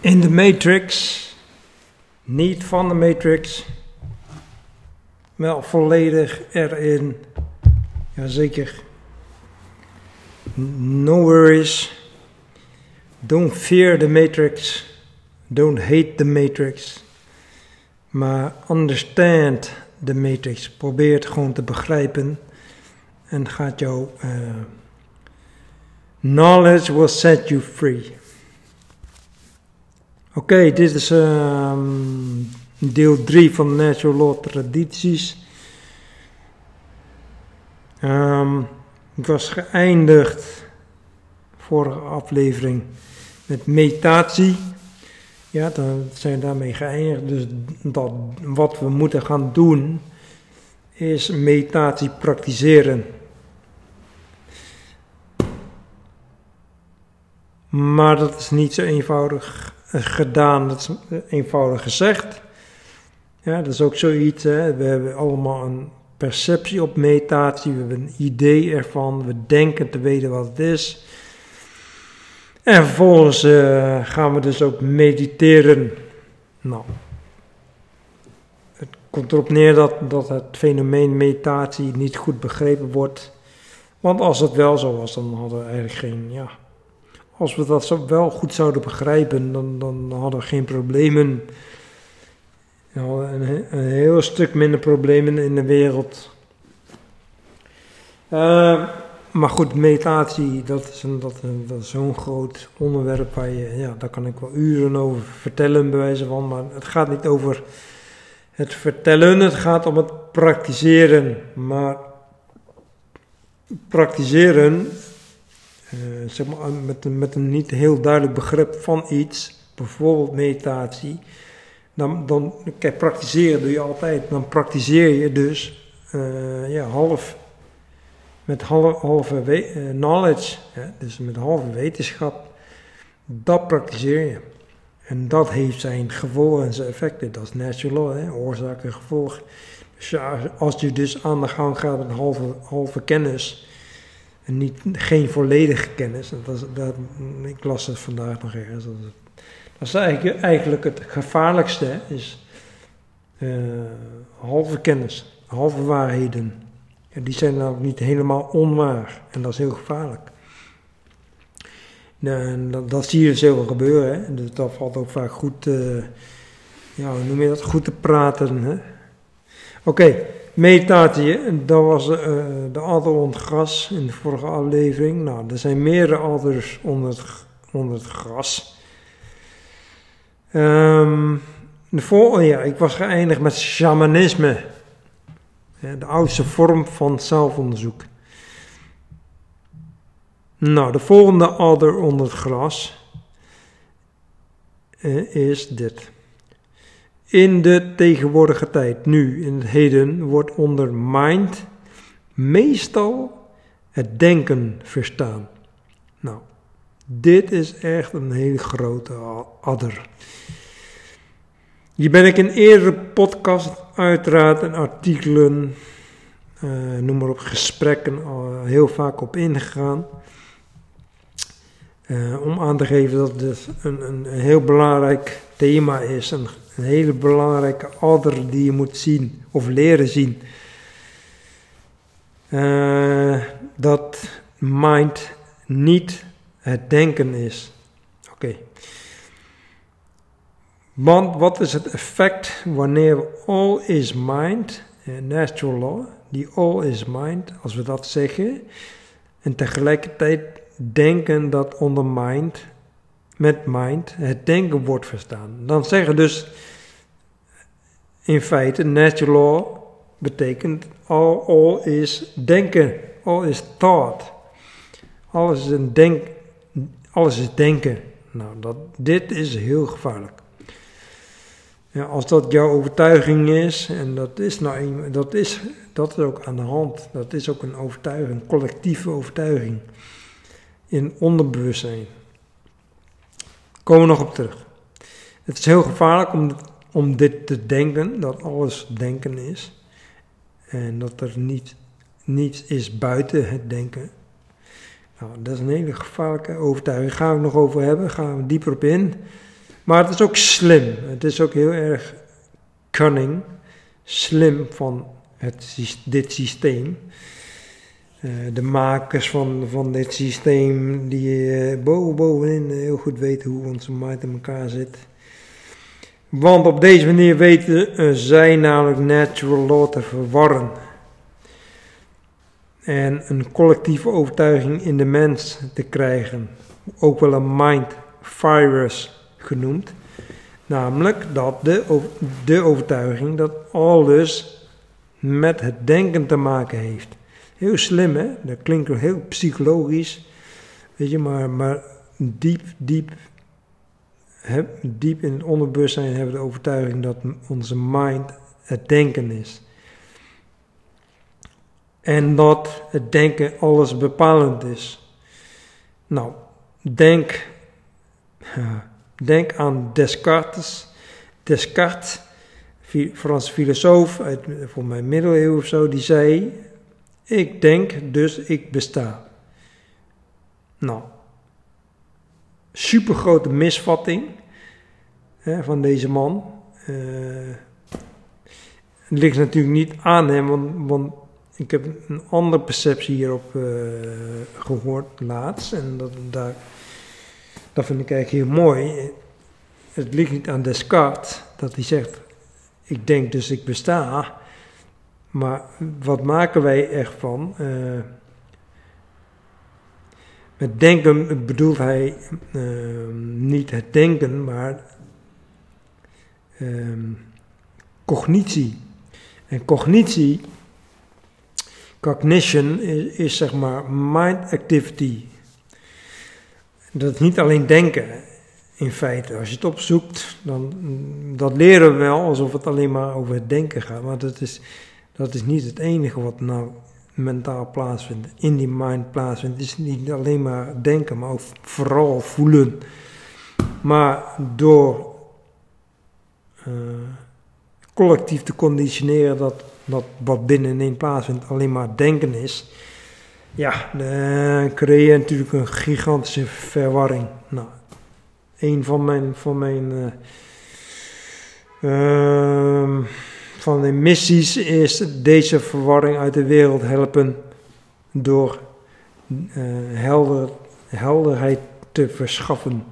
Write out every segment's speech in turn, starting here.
In de Matrix, niet van de Matrix, wel volledig erin. Jazeker. No worries. Don't fear the Matrix. Don't hate the Matrix. Maar understand the Matrix. Probeer het gewoon te begrijpen. En gaat jouw uh, knowledge will set you free. Oké, dit is um, deel 3 van Natural Law Tradities. Um, ik was geëindigd, vorige aflevering, met meditatie. Ja, dan zijn we daarmee geëindigd. Dus dat, wat we moeten gaan doen, is meditatie praktiseren. Maar dat is niet zo eenvoudig gedaan, dat is eenvoudig gezegd. Ja, dat is ook zoiets. Hè. We hebben allemaal een perceptie op meditatie, we hebben een idee ervan, we denken te weten wat het is. En vervolgens uh, gaan we dus ook mediteren. Nou, het komt erop neer dat, dat het fenomeen meditatie niet goed begrepen wordt. Want als het wel zo was, dan hadden we eigenlijk geen, ja, als we dat zo wel goed zouden begrijpen, dan, dan hadden we geen problemen. een, een heel stuk minder problemen in de wereld. Uh, maar goed, meditatie, dat is, een, dat, dat is zo'n groot onderwerp waar je, ja, daar kan ik wel uren over vertellen, bij wijze van. Maar het gaat niet over het vertellen, het gaat om het praktiseren. Maar praktiseren uh, zeg maar, met, met een niet heel duidelijk begrip van iets, bijvoorbeeld meditatie, dan, dan kijk, praktiseren doe je altijd. Dan praktiseer je dus uh, ja, half, met half, halve we, uh, knowledge, dus met halve wetenschap, dat praktiseer je. En dat heeft zijn gevolgen en zijn effecten. Dat is natural hè, oorzaak en gevolg. Dus als je dus aan de gang gaat met halve, halve kennis, en niet, geen volledige kennis. Dat, dat, ik las het vandaag nog ergens. Dat, dat is eigenlijk, eigenlijk het gevaarlijkste, is uh, halve kennis, halve waarheden. En die zijn nou niet helemaal onwaar. En dat is heel gevaarlijk. Nou, en dat, dat, zie je dus heel veel gebeuren. Hè? Dus dat valt ook vaak goed, ja, noem je dat, goed te praten. Oké. Meditatie, dat was uh, de adder onder gras in de vorige aflevering. Nou, er zijn meerdere adders onder het, onder gras. Um, de volgende, ja, ik was geëindigd met shamanisme. De oudste vorm van zelfonderzoek. Nou, de volgende adder onder het gras uh, is dit. In de tegenwoordige tijd, nu, in het heden, wordt onder mind meestal het denken verstaan. Nou, dit is echt een hele grote adder. Hier ben ik in eerdere podcast, uiteraard en artikelen, uh, noem maar op, gesprekken al heel vaak op ingegaan. Uh, om aan te geven dat dit een, een, heel belangrijk thema is, een hele belangrijke adder die je moet zien of leren zien. Uh, dat mind niet het denken is. Oké. Want wat is het effect wanneer all is mind, natural law, die all is mind, als we dat zeggen, en tegelijkertijd denken dat onder mind met mind het denken wordt verstaan. Dan zeggen dus in feite natural law betekent all, all is denken, all is thought. Alles is, een denk, alles is denken. Nou, dat, dit is heel gevaarlijk. Ja, als dat jouw overtuiging is, en dat is, nou, dat, is, dat is ook aan de hand, dat is ook een overtuiging, collectieve overtuiging in onderbewustzijn. Komen we nog op terug. Het is heel gevaarlijk om, om dit te denken, dat alles denken is. En dat er niet, niets is buiten het denken. Nou, dat is een hele gevaarlijke overtuiging. Daar gaan we nog over hebben, gaan we dieper op in. Maar het is ook slim. Het is ook heel erg cunning, slim van het, dit systeem. Uh, de makers van, van dit systeem, die uh, boven, bovenin heel goed weten hoe onze mind in elkaar zit. Want op deze manier weten zij namelijk natural law te verwarren. En een collectieve overtuiging in de mens te krijgen. Ook wel een mind virus genoemd. Namelijk dat de, de overtuiging dat alles met het denken te maken heeft. Heel slim hè, dat klinkt heel psychologisch. Weet je, maar, maar diep, diep, diep in het onderbewustzijn hebben we de overtuiging dat onze mind het denken is. En dat het denken alles bepalend is. Nou, denk Denk aan Descartes. Descartes, Franse filosoof uit voor mijn middeleeuwen of zo, die zei: Ik denk, dus ik besta. Nou, supergrote misvatting hè, van deze man. Uh, het ligt natuurlijk niet aan hem, want, ik heb een andere perceptie hierop uh, gehoord laatst. En dat, dat vind ik eigenlijk heel mooi. Het ligt niet aan Descartes dat hij zegt: Ik denk dus ik besta. Maar wat maken wij ervan? Uh, met denken bedoelt hij uh, niet het denken, maar uh, cognitie. En cognitie, cognition, is, is zeg maar mind activity. Dat is niet alleen denken, in feite. Als je het opzoekt, dan dat leren we wel alsof het alleen maar over het denken gaat. Maar dat is, dat is niet het enige wat nou mentaal plaatsvindt, in die mind plaatsvindt. Het is niet alleen maar denken, maar ook vooral voelen. Maar door uh, collectief te conditioneren dat, dat wat binnenin plaatsvindt alleen maar denken is, ja, dan creëer je natuurlijk een gigantische verwarring. Nou, een van mijn, van mijn, uh, van mijn missies is deze verwarring uit de wereld helpen door helder, helderheid te verschaffen.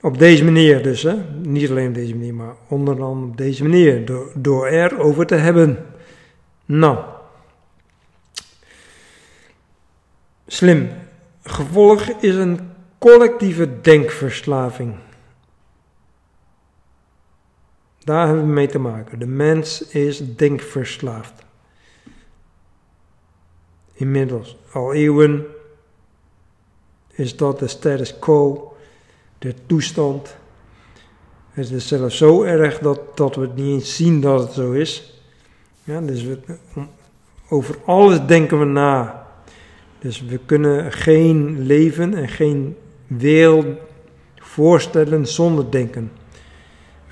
Op deze manier dus, hè? niet alleen op deze manier, maar onder andere op deze manier, door, door er over te hebben. Nou. Slim. Gevolg is een collectieve denkverslaving. Daar hebben we mee te maken. De mens is denkverslaafd. Inmiddels, al eeuwen, is dat de status quo, de toestand. Het is zelfs zo erg dat, dat we het niet eens zien dat het zo is. Ja, dus we, over alles denken we na. Dus we kunnen geen leven en geen wereld voorstellen zonder denken.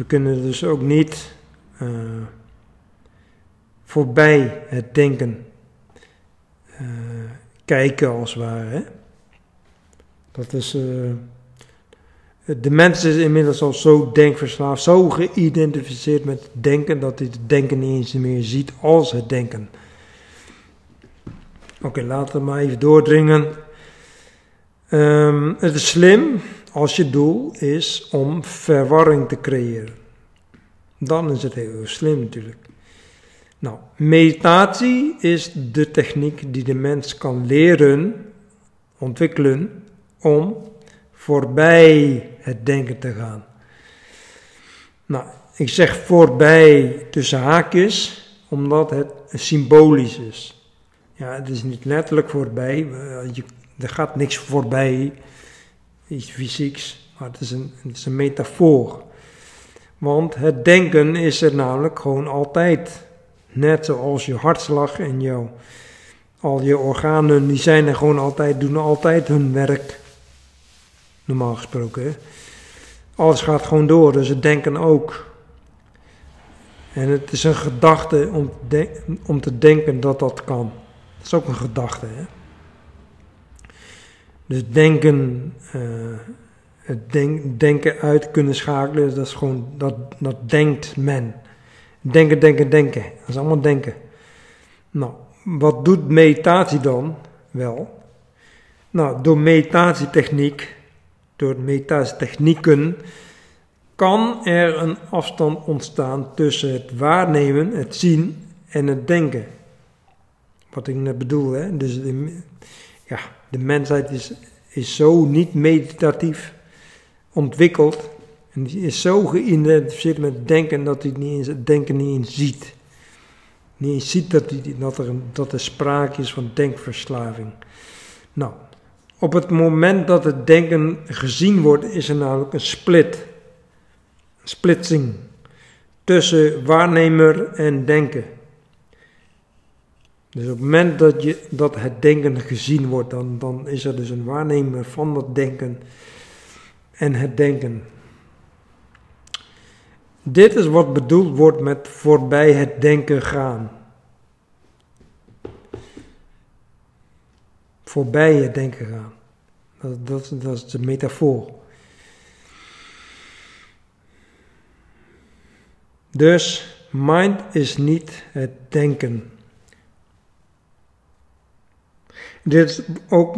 We kunnen dus ook niet uh, voorbij het denken uh, kijken als het ware. Hè? Dat is. Uh, de mens is inmiddels al zo denkverslaafd, zo geïdentificeerd met denken, dat hij het denken niet eens meer ziet als het denken. Oké, laten we maar even doordringen. Um, het is slim als je doel is om verwarring te creëren. Dan is het heel slim natuurlijk. Nou, meditatie is de techniek die de mens kan leren, ontwikkelen, om voorbij het denken te gaan. Nou, ik zeg voorbij tussen haakjes, omdat het symbolisch is. Ja, het is niet letterlijk voorbij. Je, er gaat niks voorbij, iets fysieks, maar het is, een, het is een metafoor. Want het denken is er namelijk gewoon altijd. Net zoals je hartslag en jouw, al je organen, die zijn er gewoon altijd, doen altijd hun werk. Normaal gesproken. Alles gaat gewoon door, dus het denken ook. En het is een gedachte om, om te denken dat dat kan. Dat is ook een gedachte. Hè? Dus denken, uh, het denk, denken uit kunnen schakelen. Dat is gewoon, dat, dat denkt men. Denken, denken, denken. Dat is allemaal denken. Nou, wat doet meditatie dan wel? Nou, door meditatietechniek, door meditatietechnieken, kan er een afstand ontstaan tussen het waarnemen, het zien en het denken. Wat ik net bedoel, hè? Dus ja, de mensheid is, is zo niet meditatief ontwikkeld. En die is zo geïdentificeerd met het denken dat hij niet eens, het denken niet eens ziet. Niet eens ziet dat, hij, dat, er, dat er sprake is van denkverslaving. Nou, op het moment dat het denken gezien wordt, is er namelijk een split. Een splitsing tussen waarnemer en denken. Dus op het moment dat, je, dat het denken gezien wordt, dan, dan is er dus een waarnemer van dat denken en het denken. Dit is wat bedoeld wordt met voorbij het denken gaan. Voorbij het denken gaan. Dat, dat, dat is de metafoor. Dus mind is niet het denken. Dit, ook,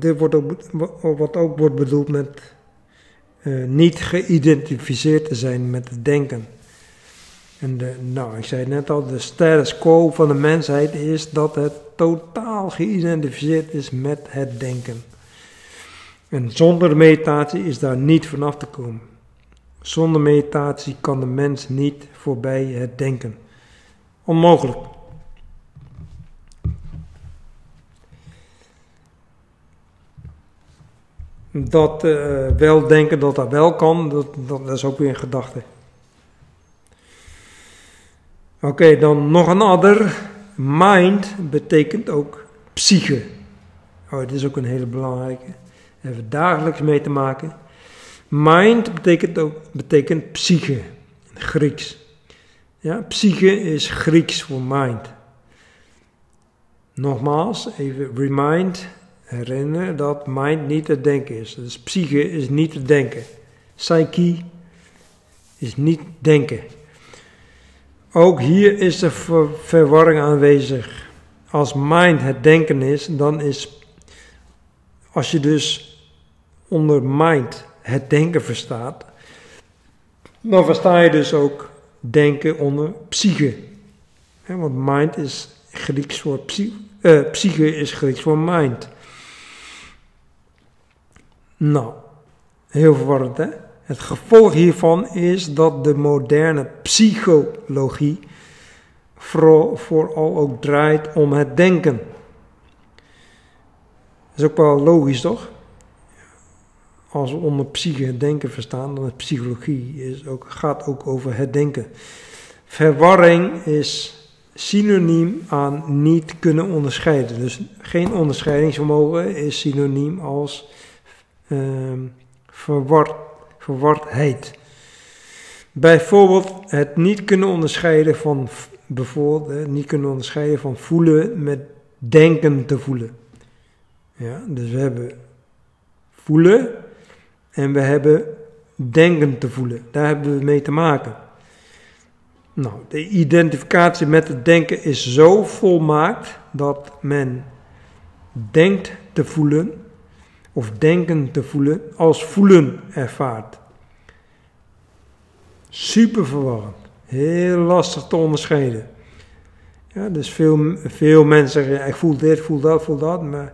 dit wordt ook, wat ook wordt bedoeld met uh, niet geïdentificeerd te zijn met het denken. En de, nou, ik zei net al, de status quo van de mensheid is dat het totaal geïdentificeerd is met het denken. En zonder meditatie is daar niet vanaf te komen. Zonder meditatie kan de mens niet voorbij het denken. Onmogelijk. Dat uh, wel denken dat dat wel kan, dat, dat, is ook weer een gedachte. Oké, dan nog een ander. Mind betekent ook psyche. Oh, dit is ook een hele belangrijke. We dagelijks mee te maken. Mind betekent ook betekent psyche in Grieks. Ja, psyche is Grieks voor mind. Nogmaals, even remind herinneren dat mind niet het denken is. Dus psyche is niet het denken. Psyche is niet denken. Ook hier is de verwarring aanwezig. Als mind het denken is, dan is, als je dus onder mind het denken verstaat, dan versta je dus ook denken onder psyche. want mind is Grieks voor psyche, uh, psyche is Grieks voor mind. Nou, heel verwarrend hè. Het gevolg hiervan is dat de moderne psychologie vooral ook draait om het denken. Dat is ook wel logisch toch? Als we onder psyche denken verstaan, dan is psychologie is ook, gaat ook over het denken. Verwarring is synoniem aan niet kunnen onderscheiden. Dus geen onderscheidingsvermogen is synoniem als verward, verwardheid. Bijvoorbeeld het niet kunnen onderscheiden van, bijvoorbeeld, niet kunnen onderscheiden van voelen met denken te voelen. Ja, dus we hebben voelen en we hebben denken te voelen. Daar hebben we mee te maken. Nou, de identificatie met het denken is zo volmaakt dat men denkt te voelen of denken te voelen als voelen ervaart. Super verwarrend. Heel lastig te onderscheiden. Ja, dus veel, veel mensen zeggen, ik voel dit, voel dat, voel dat, maar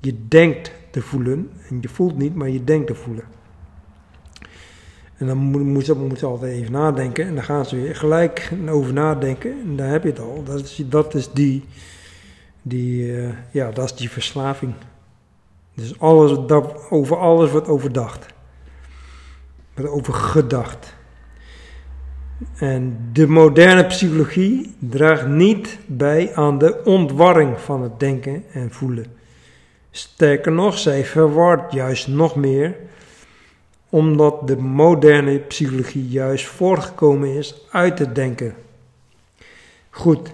je denkt te voelen en je voelt niet, maar je denkt te voelen. En dan moet, ze, moet altijd even nadenken en dan gaan ze weer gelijk over nadenken en daar heb je het al. Dat is, dat is die, die, uh, ja, dat is die verslaving. Dus alles, over alles wordt overdacht. Wordt over gedacht. En de moderne psychologie draagt niet bij aan de ontwarring van het denken en voelen. Sterker nog, zij verwart juist nog meer, omdat de moderne psychologie juist voortgekomen is uit het denken. Goed,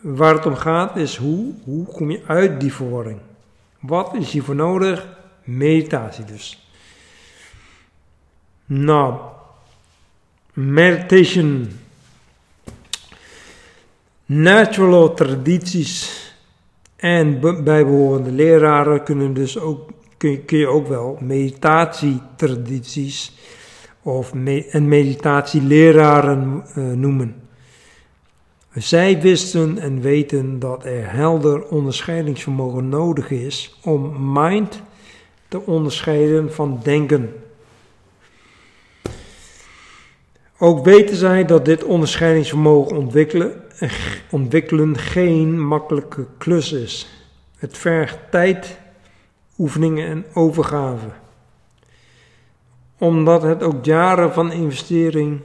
waar het om gaat is hoe, hoe kom je uit die verwarring? Wat is hiervoor nodig? Meditatie dus. Nou, meditation, natural tradities en bijbehorende leraren kunnen dus ook, kun, je ook wel meditatietradities of en meditatieleraren uh, noemen. Zij wisten en weten dat er helder onderscheidingsvermogen nodig is om mind te onderscheiden van denken. Ook weten zij dat dit onderscheidingsvermogen ontwikkelen, ontwikkelen geen makkelijke klus is. Het vergt tijd, oefeningen en overgave. Omdat het ook jaren van investering,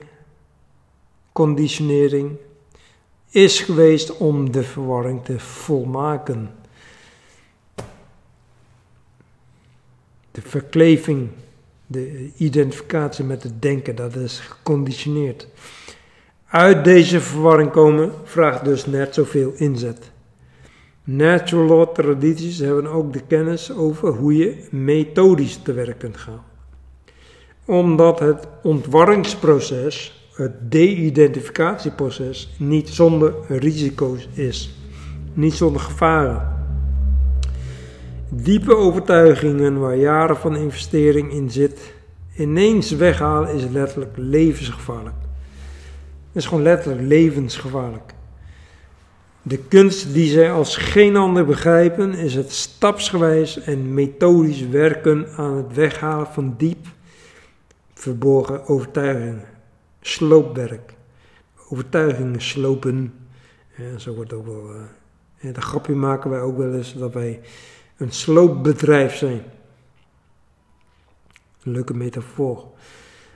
conditionering is geweest om de verwarring te volmaken. De verkleving de identificatie met het denken, dat is geconditioneerd. Uit deze verwarring komen vraagt dus net zoveel inzet. Natural law tradities hebben ook de kennis over hoe je methodisch te werk kunt gaan. Omdat het ontwarringsproces, het de-identificatieproces, niet zonder risico's is, niet zonder gevaren. Diepe overtuigingen waar jaren van investering in zit, ineens weghalen is letterlijk levensgevaarlijk. Het is gewoon letterlijk levensgevaarlijk. De kunst die zij als geen ander begrijpen is het stapsgewijs en methodisch werken aan het weghalen van diep verborgen overtuigingen. Sloopwerk. Overtuigingen slopen. Ja, zo wordt ook wel. Uh, de grapje maken wij ook wel eens dat wij een sloopbedrijf zijn. leuke metafoor.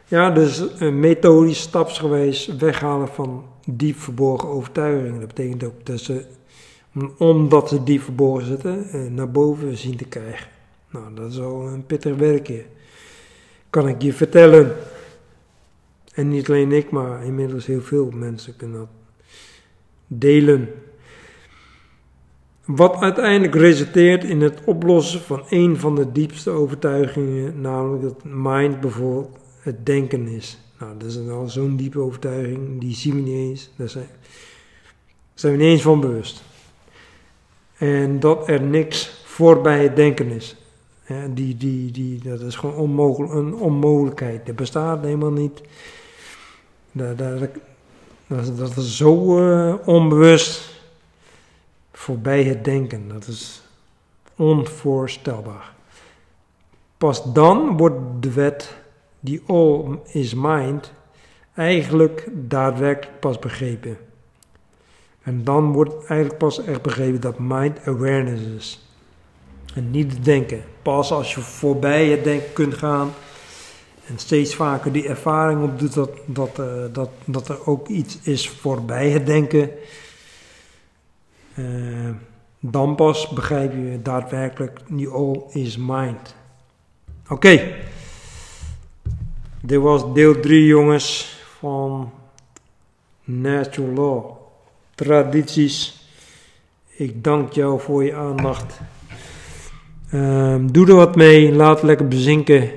Ja, dus een methodisch, stapsgewijs weghalen van diep verborgen overtuigingen. Dat betekent ook dat ze, omdat ze diep verborgen zitten, eh, naar boven zien te krijgen. Nou, dat is al een pittig werkje. Kan ik je vertellen. En niet alleen ik, maar inmiddels heel veel mensen kunnen dat delen. Wat uiteindelijk resulteert in het oplossen van een van de diepste overtuigingen, namelijk dat mind bijvoorbeeld het denken is. Nou, dat is al zo'n diepe overtuiging, die zien we niet eens. Daar zijn, zijn we niet eens van bewust. En dat er niks voorbij het denken is. die, die, die, dat is gewoon onmogelijk, een onmogelijkheid. Dat bestaat helemaal niet. Dat, dat, dat, is zo uh, onbewust voorbij het denken. Dat is onvoorstelbaar. Pas dan wordt de wet, die all is mind, eigenlijk daadwerkelijk pas begrepen. En dan wordt eigenlijk pas echt begrepen dat mind awareness is. En niet denken. Pas als je voorbij het denken kunt gaan en steeds vaker die ervaring opdoet dat, dat, uh, dat, dat er ook iets is voorbij het denken, uh, dan pas begrijp je daadwerkelijk die all is mind. Oké, dit was deel 3 jongens van Natural Law. Tradities. Ik dank jou voor je aandacht. Uh, doe er wat mee, laat lekker bezinken.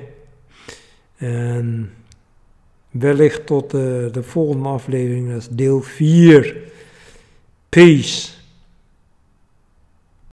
En wellicht tot de, de volgende aflevering, dat is deel 4. Peace.